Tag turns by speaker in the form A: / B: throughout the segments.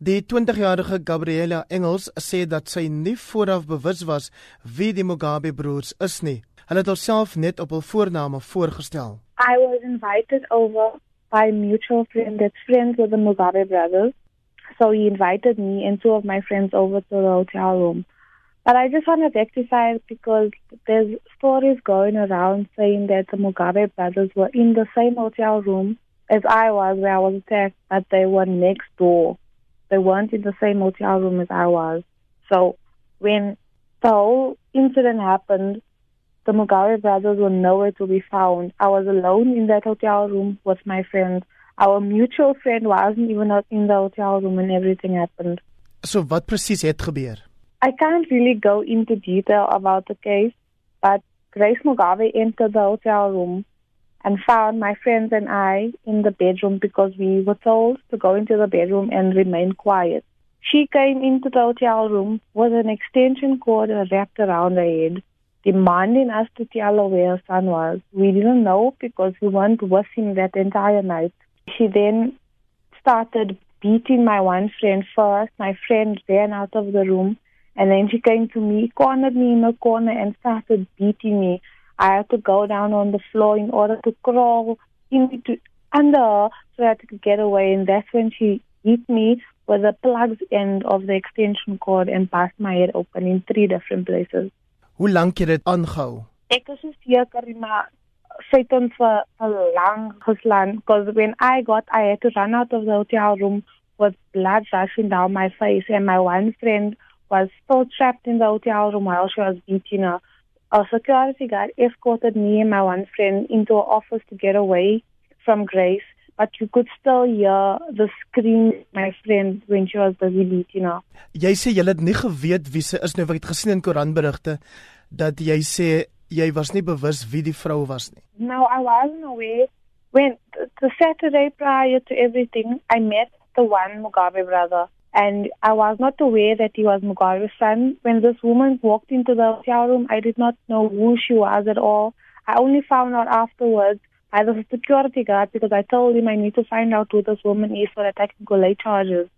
A: Die 20-jarige Gabriela Engels sê dat sy nie vooraf bewus was wie die Mugabe broers is nie. Hulle het hulself net op hul voorname voorgestel.
B: I was invited over by mutual friend that's friends with the Mugabe brothers. So he invited me and two of my friends over to the hotel room. But I just want to rectify because there's stories going around saying that the Mugabe brothers were in the same hotel room as I was where I was attacked, but they were next door. They weren't in the same hotel room as I was. So when the whole incident happened, the Mugabe brothers were nowhere to be found. I was alone in that hotel room with my friend. Our mutual friend wasn't even in the hotel room when everything happened.
A: So wat presies het gebeur?
B: I can't really go into detail about the case, but Grace Mugabe entered the hotel room and found my friends and I in the bedroom because we were told to go into the bedroom and remain quiet. She came into the hotel room with an extension cord wrapped around her head, demanding us to tell her where her son was. We didn't know because we weren't with him that entire night. She then started beating my one friend first. My friend ran out of the room and then she came to me, cornered me in a corner, and started beating me. I had to go down on the floor in order to crawl into under her uh, so that I could get away. And that's when she hit me with the plugs end of the extension cord and passed my head open in three different places.
A: Hoe lank het dit aangehou?
B: Ek was so seker maar sy het ons vir 'n lang geslaan because when I got I had to run out of the hotel room with blood rushing down my face and my one friend was still trapped in the hotel room while she was beating her. A security guard escorted me and my one friend into her office to get away from Grace, but you could still hear the scream my friend when she was busy beating her.
A: Jy sê jy het nie geweet wie sy is nou, ek het gesien in koerantberigte dat jy sê jy was nie bewus wie die vrou was nie.
B: No, I wasn't aware. When the Saturday prior to everything, I met the one Mugabe brother and I was not aware that he was Mugabe's son. When this woman walked into the hotel room, I did not know who she was at all. I only found out afterwards by the security guard because I told him I need to find out who this woman is so that I can go lay charges.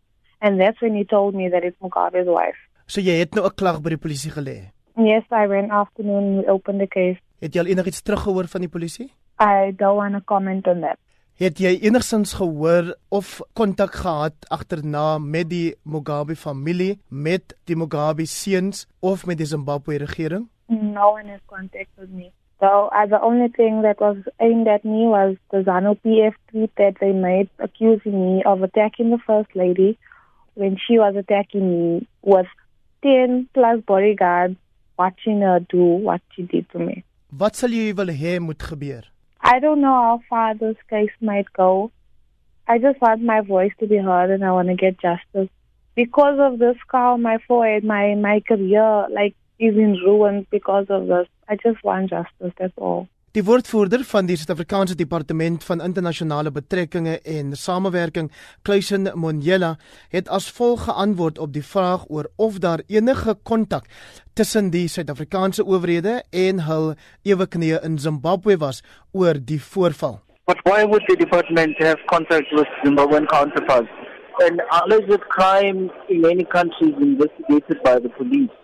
B: And that's when he told me that it's Mugabe's wife.
A: So jy het nou 'n klag by die polisie gelê.
B: Yes, I went afternoon we opened the case.
A: Het jy al enigiets teruggehoor van die polisie?
B: I don't want to comment on that.
A: Het jy enigsins gehoor of kontak gehad agterna met die Mugabe familie, met die Mugabe seuns of met die Zimbabwe regering?
B: No one has contacted me. So uh, the only thing that was aimed at me was the ZANU PF tweet that they made accusing me of attacking the First Lady when she was attacking me with 10 plus bodyguards watching her do what she did to me.
A: Wat sal jy wil hê moet gebeur?
B: I don't know how far this case might go. I just want my voice to be heard and I want to get justice. Because of this on my forehead, my, my career like is in ruins because of this. I just want justice, that's all.
A: Die woordvoerder van die Suid-Afrikaanse Departement van Internasionale Betrekkinge en Samewerking, Kluisen Monjela, het as volg geantwoord op die vraag oor of daar enige kontak tussen die Suid-Afrikaanse owerhede en hul eweknieë in Zimbabwe was oor die voorval.
C: But why would the department have contact with Zimbabwean counterparts? And alleged crime in many countries investigated by the police.